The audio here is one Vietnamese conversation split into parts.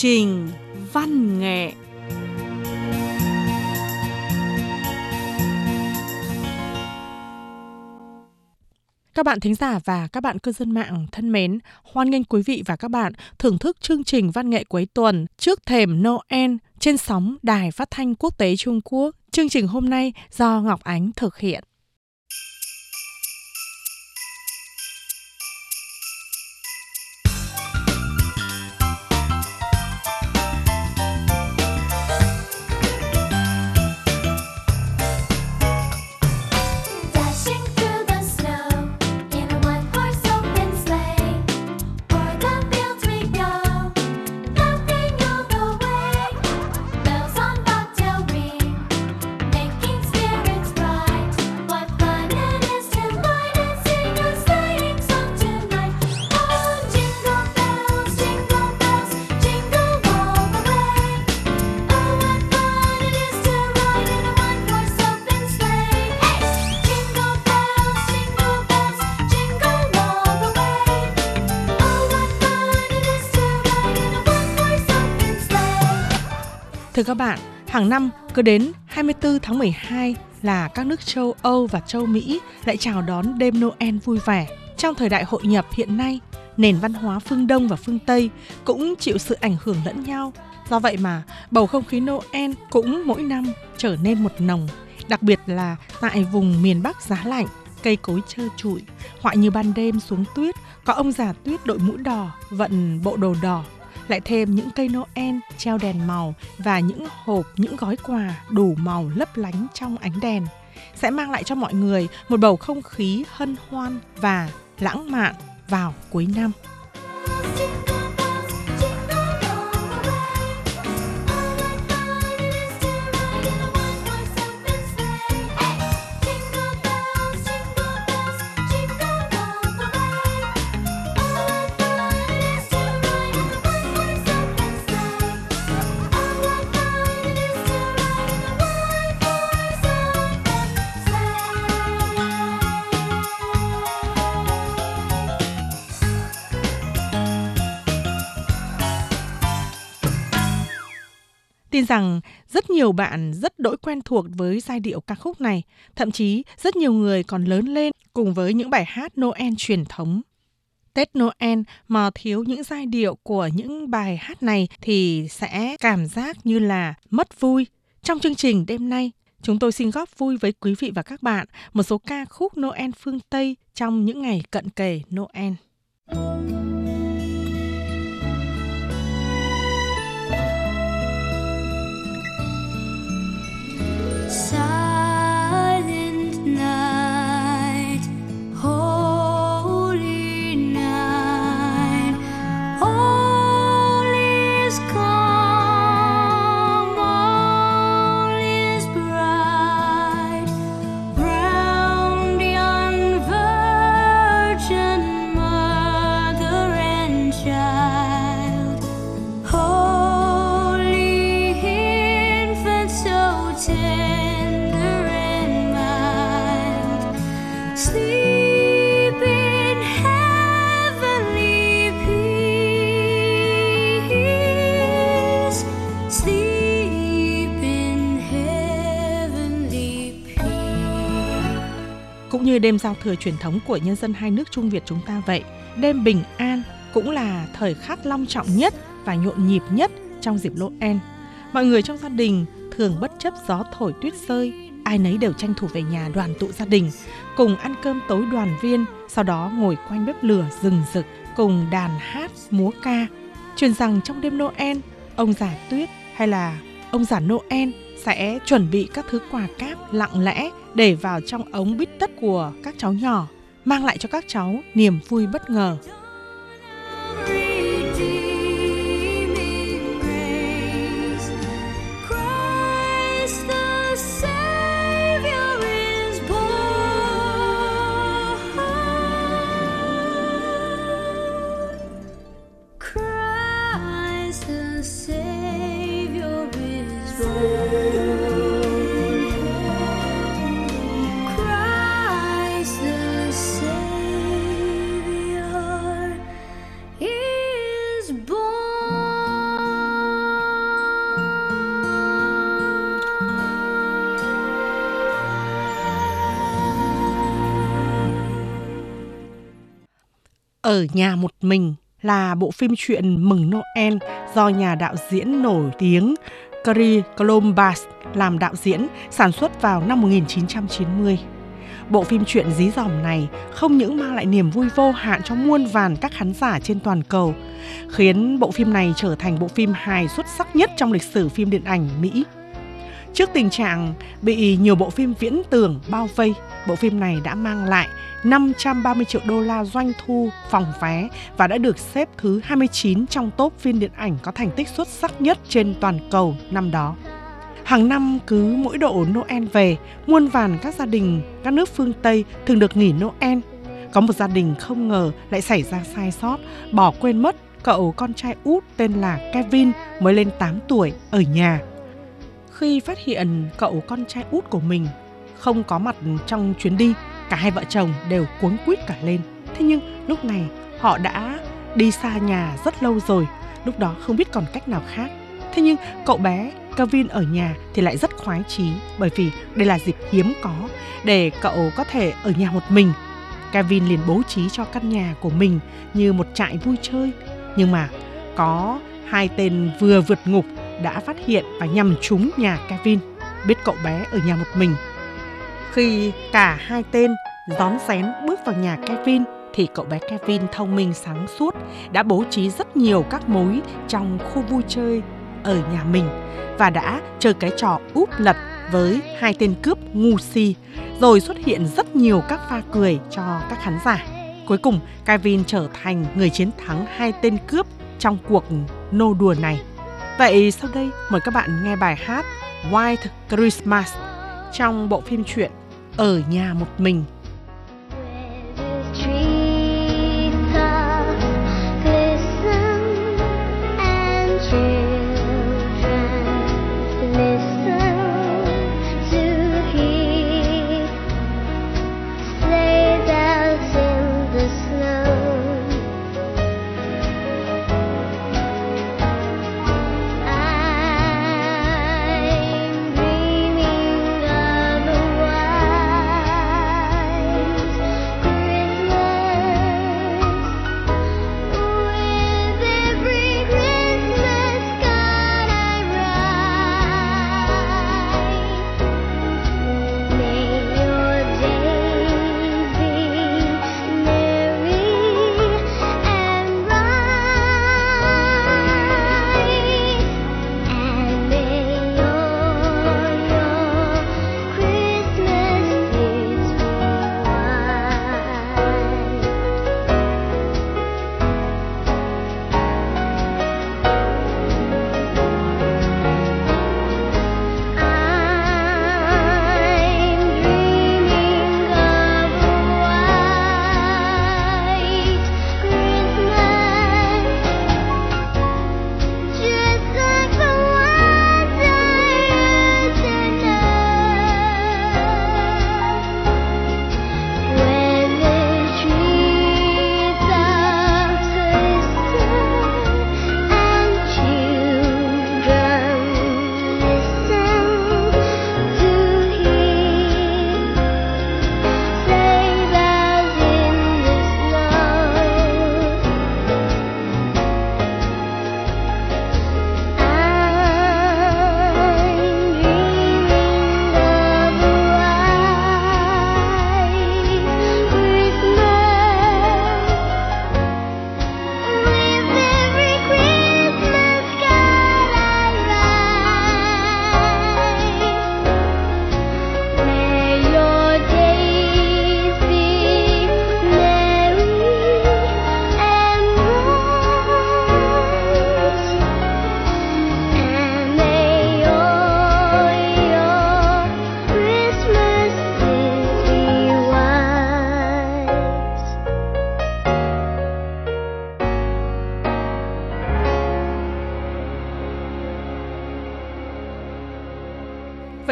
trình văn nghệ Các bạn thính giả và các bạn cư dân mạng thân mến, hoan nghênh quý vị và các bạn thưởng thức chương trình văn nghệ cuối tuần trước thềm Noel trên sóng Đài Phát thanh Quốc tế Trung Quốc. Chương trình hôm nay do Ngọc Ánh thực hiện. Các bạn, hàng năm cứ đến 24 tháng 12 là các nước châu Âu và châu Mỹ lại chào đón đêm Noel vui vẻ. Trong thời đại hội nhập hiện nay, nền văn hóa phương Đông và phương Tây cũng chịu sự ảnh hưởng lẫn nhau. Do vậy mà bầu không khí Noel cũng mỗi năm trở nên một nồng, đặc biệt là tại vùng miền Bắc giá lạnh, cây cối trơ trụi, họa như ban đêm xuống tuyết, có ông già tuyết đội mũ đỏ, vận bộ đồ đỏ lại thêm những cây Noel treo đèn màu và những hộp, những gói quà đủ màu lấp lánh trong ánh đèn sẽ mang lại cho mọi người một bầu không khí hân hoan và lãng mạn vào cuối năm. Tin rằng rất nhiều bạn rất đỗi quen thuộc với giai điệu ca khúc này, thậm chí rất nhiều người còn lớn lên cùng với những bài hát Noel truyền thống. Tết Noel mà thiếu những giai điệu của những bài hát này thì sẽ cảm giác như là mất vui. Trong chương trình đêm nay, chúng tôi xin góp vui với quý vị và các bạn một số ca khúc Noel phương Tây trong những ngày cận kề Noel. Như đêm giao thừa truyền thống của nhân dân hai nước Trung Việt chúng ta vậy, đêm bình an cũng là thời khắc long trọng nhất và nhộn nhịp nhất trong dịp Noel. Mọi người trong gia đình thường bất chấp gió thổi tuyết rơi, ai nấy đều tranh thủ về nhà đoàn tụ gia đình, cùng ăn cơm tối đoàn viên, sau đó ngồi quanh bếp lửa rừng rực cùng đàn hát, múa ca. Truyền rằng trong đêm Noel, ông già tuyết hay là ông già Noel sẽ chuẩn bị các thứ quà cáp lặng lẽ để vào trong ống bít tất của các cháu nhỏ, mang lại cho các cháu niềm vui bất ngờ. Ở nhà một mình là bộ phim truyện Mừng Noel do nhà đạo diễn nổi tiếng Cary Columbus làm đạo diễn sản xuất vào năm 1990. Bộ phim truyện dí dỏm này không những mang lại niềm vui vô hạn cho muôn vàn các khán giả trên toàn cầu, khiến bộ phim này trở thành bộ phim hài xuất sắc nhất trong lịch sử phim điện ảnh Mỹ. Trước tình trạng bị nhiều bộ phim viễn tưởng bao vây, bộ phim này đã mang lại 530 triệu đô la doanh thu phòng vé và đã được xếp thứ 29 trong top phim điện ảnh có thành tích xuất sắc nhất trên toàn cầu năm đó. Hàng năm cứ mỗi độ Noel về, muôn vàn các gia đình các nước phương Tây thường được nghỉ Noel. Có một gia đình không ngờ lại xảy ra sai sót, bỏ quên mất cậu con trai út tên là Kevin mới lên 8 tuổi ở nhà. Khi phát hiện cậu con trai út của mình không có mặt trong chuyến đi, cả hai vợ chồng đều cuống quýt cả lên. Thế nhưng lúc này họ đã đi xa nhà rất lâu rồi, lúc đó không biết còn cách nào khác. Thế nhưng cậu bé Kevin ở nhà thì lại rất khoái chí bởi vì đây là dịp hiếm có để cậu có thể ở nhà một mình. Kevin liền bố trí cho căn nhà của mình như một trại vui chơi. Nhưng mà có hai tên vừa vượt ngục đã phát hiện và nhằm trúng nhà Kevin, biết cậu bé ở nhà một mình. Khi cả hai tên rón rén bước vào nhà Kevin thì cậu bé Kevin thông minh sáng suốt đã bố trí rất nhiều các mối trong khu vui chơi ở nhà mình và đã chơi cái trò úp lật với hai tên cướp ngu si rồi xuất hiện rất nhiều các pha cười cho các khán giả. Cuối cùng, Kevin trở thành người chiến thắng hai tên cướp trong cuộc nô đùa này. Vậy sau đây, mời các bạn nghe bài hát White Christmas trong bộ phim truyện Ở nhà một mình.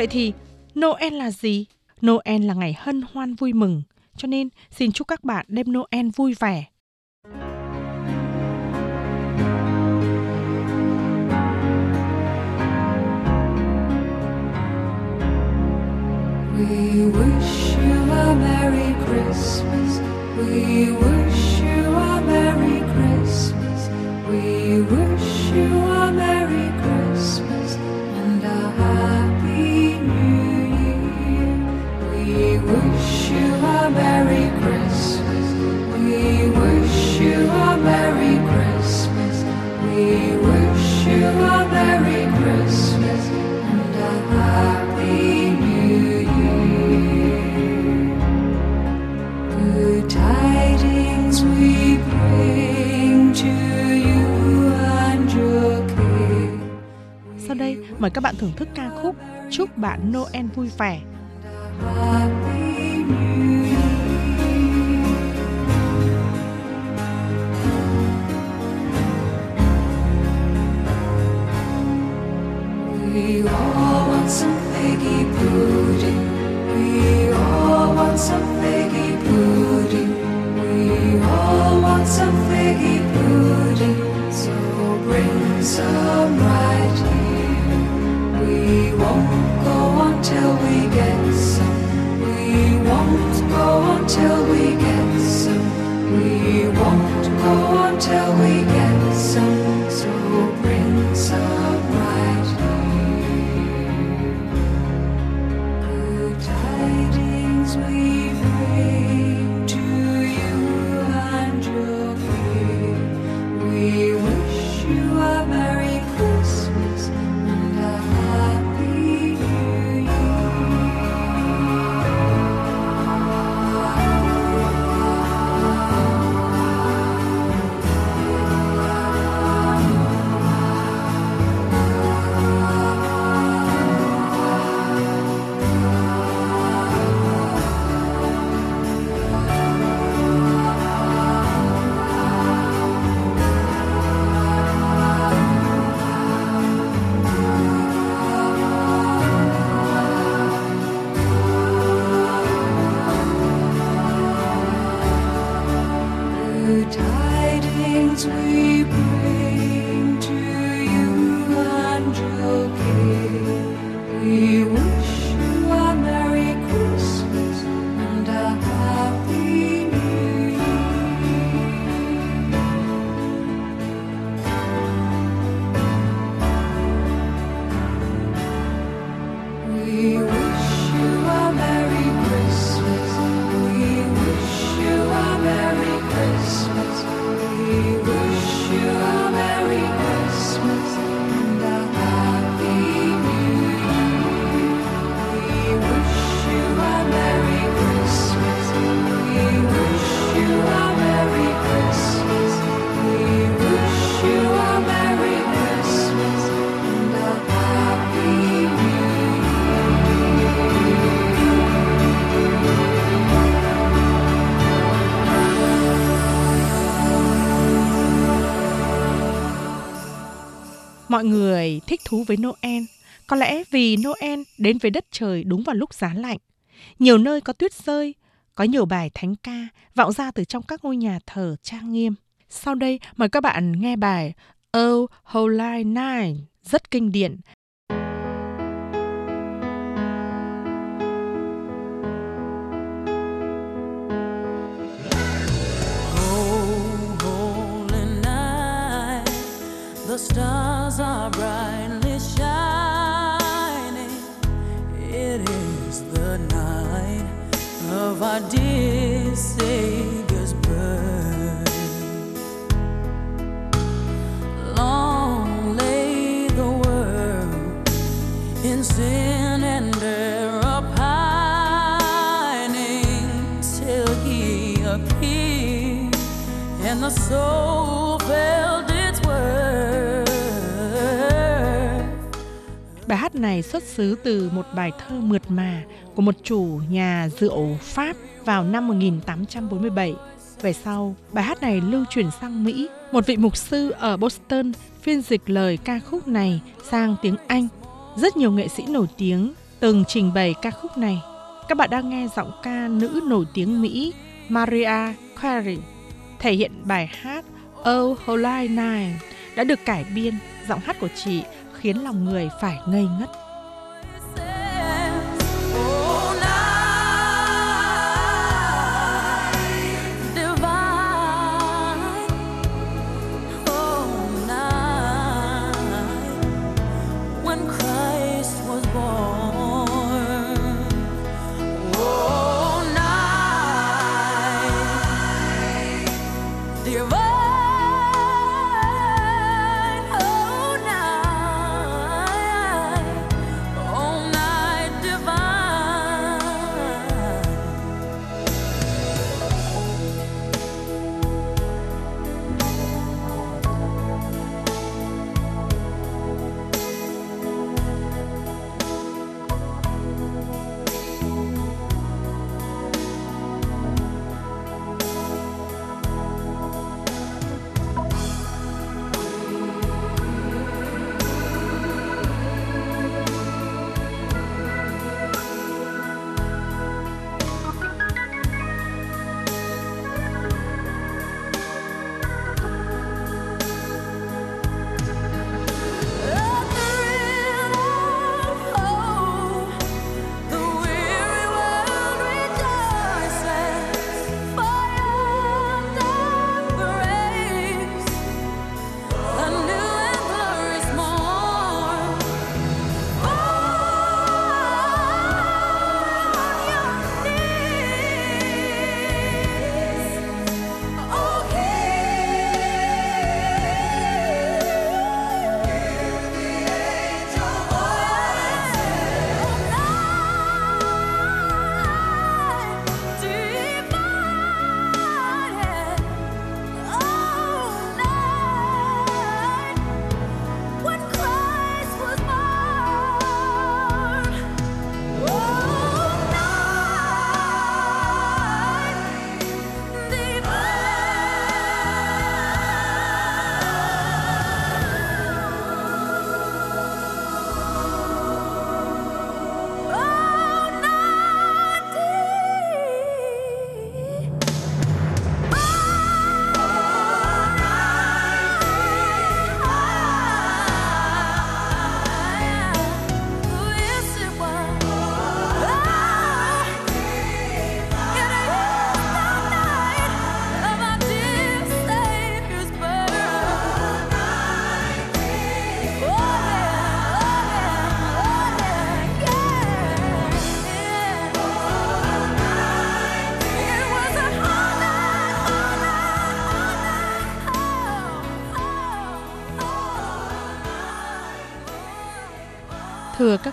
Vậy thì Noel là gì? Noel là ngày hân hoan vui mừng, cho nên xin chúc các bạn đêm Noel vui vẻ. We wish you a Merry Christmas. We bạn thưởng thức ca khúc Chúc bạn Noel vui vẻ. We all want some piggy pudding. We all want some piggy Mọi người thích thú với Noel, có lẽ vì Noel đến với đất trời đúng vào lúc giá lạnh. Nhiều nơi có tuyết rơi, có nhiều bài thánh ca vọng ra từ trong các ngôi nhà thờ trang nghiêm. Sau đây mời các bạn nghe bài Oh Holy Night rất kinh điển the stars are brightly shining. It is the night of our dear Savior's birth. Long lay the world in sin and error pining till he appeared and the soul felt Bài hát này xuất xứ từ một bài thơ mượt mà của một chủ nhà rượu Pháp vào năm 1847. Về sau, bài hát này lưu truyền sang Mỹ. Một vị mục sư ở Boston phiên dịch lời ca khúc này sang tiếng Anh. Rất nhiều nghệ sĩ nổi tiếng từng trình bày ca khúc này. Các bạn đang nghe giọng ca nữ nổi tiếng Mỹ Maria Carey thể hiện bài hát Oh Holy Night đã được cải biên. Giọng hát của chị khiến lòng người phải ngây ngất.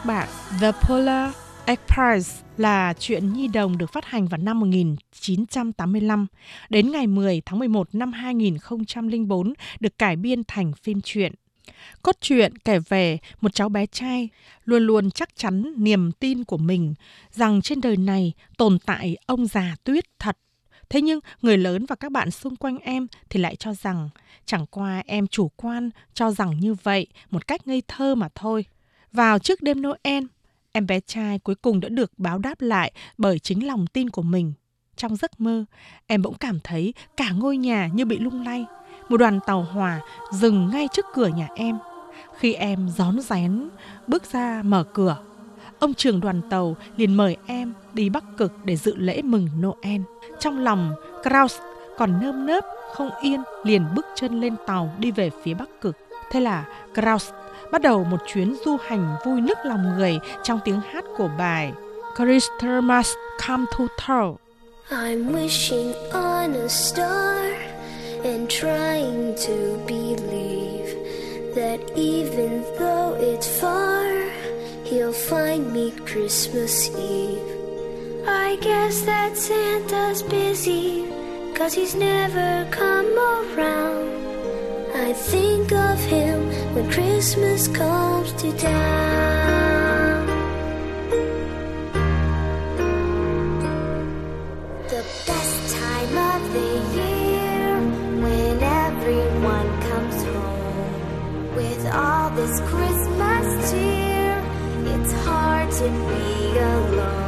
Các bạn, The Polar Express là chuyện nhi đồng được phát hành vào năm 1985. Đến ngày 10 tháng 11 năm 2004 được cải biên thành phim truyện. Cốt truyện kể về một cháu bé trai luôn luôn chắc chắn niềm tin của mình rằng trên đời này tồn tại ông già tuyết thật. Thế nhưng người lớn và các bạn xung quanh em thì lại cho rằng chẳng qua em chủ quan cho rằng như vậy một cách ngây thơ mà thôi. Vào trước đêm Noel, em bé trai cuối cùng đã được báo đáp lại bởi chính lòng tin của mình. Trong giấc mơ, em bỗng cảm thấy cả ngôi nhà như bị lung lay. Một đoàn tàu hỏa dừng ngay trước cửa nhà em. Khi em gión rén bước ra mở cửa, ông trưởng đoàn tàu liền mời em đi Bắc Cực để dự lễ mừng Noel. Trong lòng, Kraus còn nơm nớp, không yên, liền bước chân lên tàu đi về phía Bắc Cực. Thế là Kraus bắt đầu một chuyến du hành vui nức lòng người trong tiếng hát của bài Christmas Come to Town. I'm wishing on a star and trying to believe that even though it's far, he'll find me Christmas Eve. I guess that Santa's busy, cause he's never come around. I think of him when Christmas comes to town. The best time of the year when everyone comes home with all this Christmas cheer. It's hard to be alone.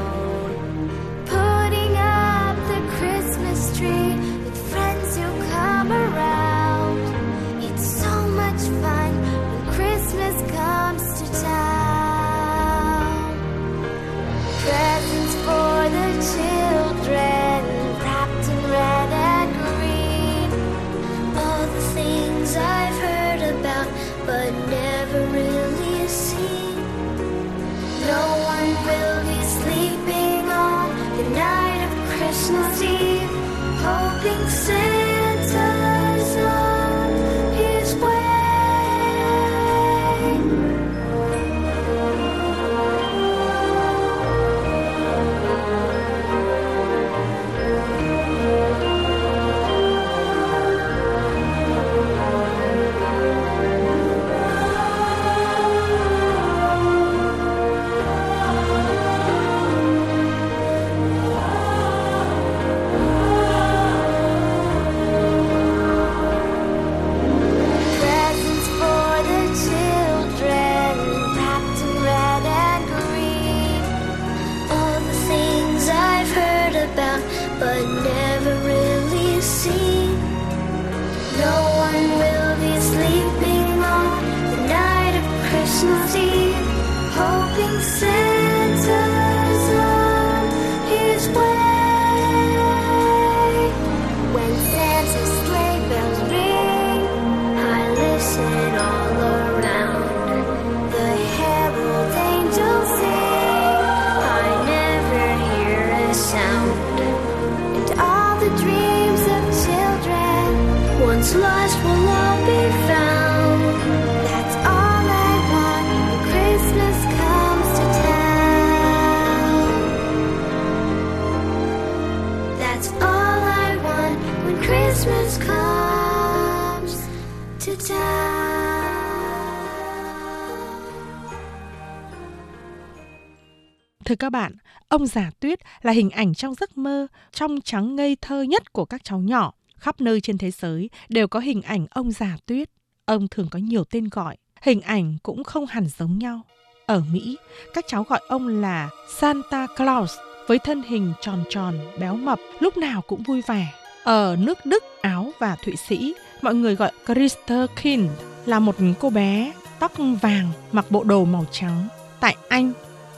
Thưa các bạn, ông già tuyết là hình ảnh trong giấc mơ trong trắng ngây thơ nhất của các cháu nhỏ. Khắp nơi trên thế giới đều có hình ảnh ông già tuyết. Ông thường có nhiều tên gọi, hình ảnh cũng không hẳn giống nhau. Ở Mỹ, các cháu gọi ông là Santa Claus với thân hình tròn tròn, béo mập, lúc nào cũng vui vẻ. Ở nước Đức, Áo và Thụy Sĩ, mọi người gọi Christerkind là một cô bé tóc vàng mặc bộ đồ màu trắng. Tại Anh,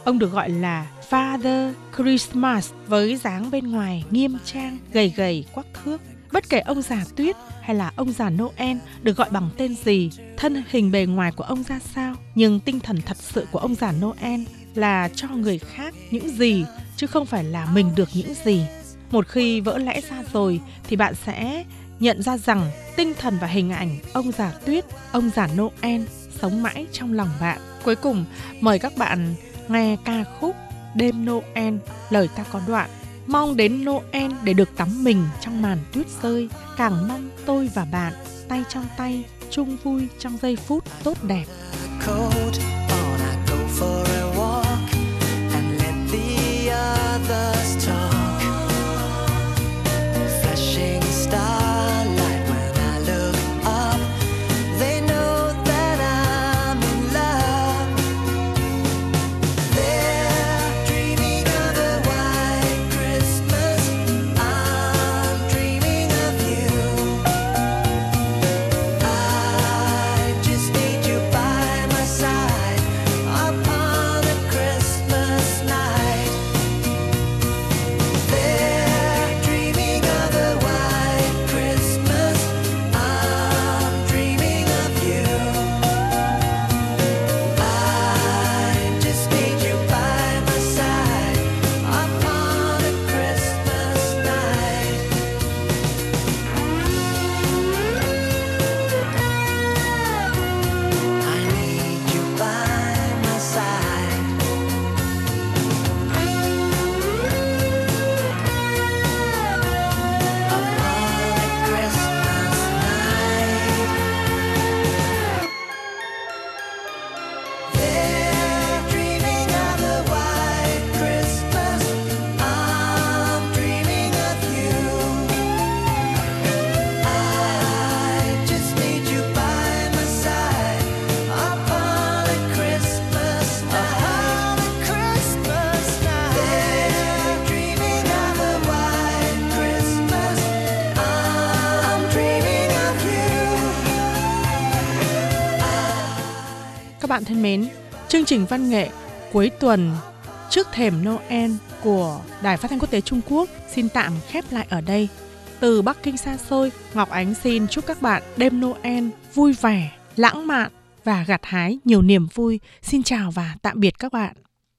ông được gọi là Father Christmas với dáng bên ngoài nghiêm trang, gầy gầy, quắc thước. Bất kể ông già tuyết hay là ông già Noel được gọi bằng tên gì, thân hình bề ngoài của ông ra sao, nhưng tinh thần thật sự của ông già Noel là cho người khác những gì chứ không phải là mình được những gì. Một khi vỡ lẽ ra rồi thì bạn sẽ nhận ra rằng tinh thần và hình ảnh ông già tuyết, ông già Noel sống mãi trong lòng bạn. Cuối cùng, mời các bạn nghe ca khúc Đêm Noel, lời ta có đoạn. Mong đến Noel để được tắm mình trong màn tuyết rơi, càng mong tôi và bạn tay trong tay chung vui trong giây phút tốt đẹp. Cold. Các bạn thân mến, chương trình văn nghệ cuối tuần trước thềm Noel của Đài Phát thanh Quốc tế Trung Quốc xin tạm khép lại ở đây. Từ Bắc Kinh xa xôi, Ngọc Ánh xin chúc các bạn đêm Noel vui vẻ, lãng mạn và gặt hái nhiều niềm vui. Xin chào và tạm biệt các bạn.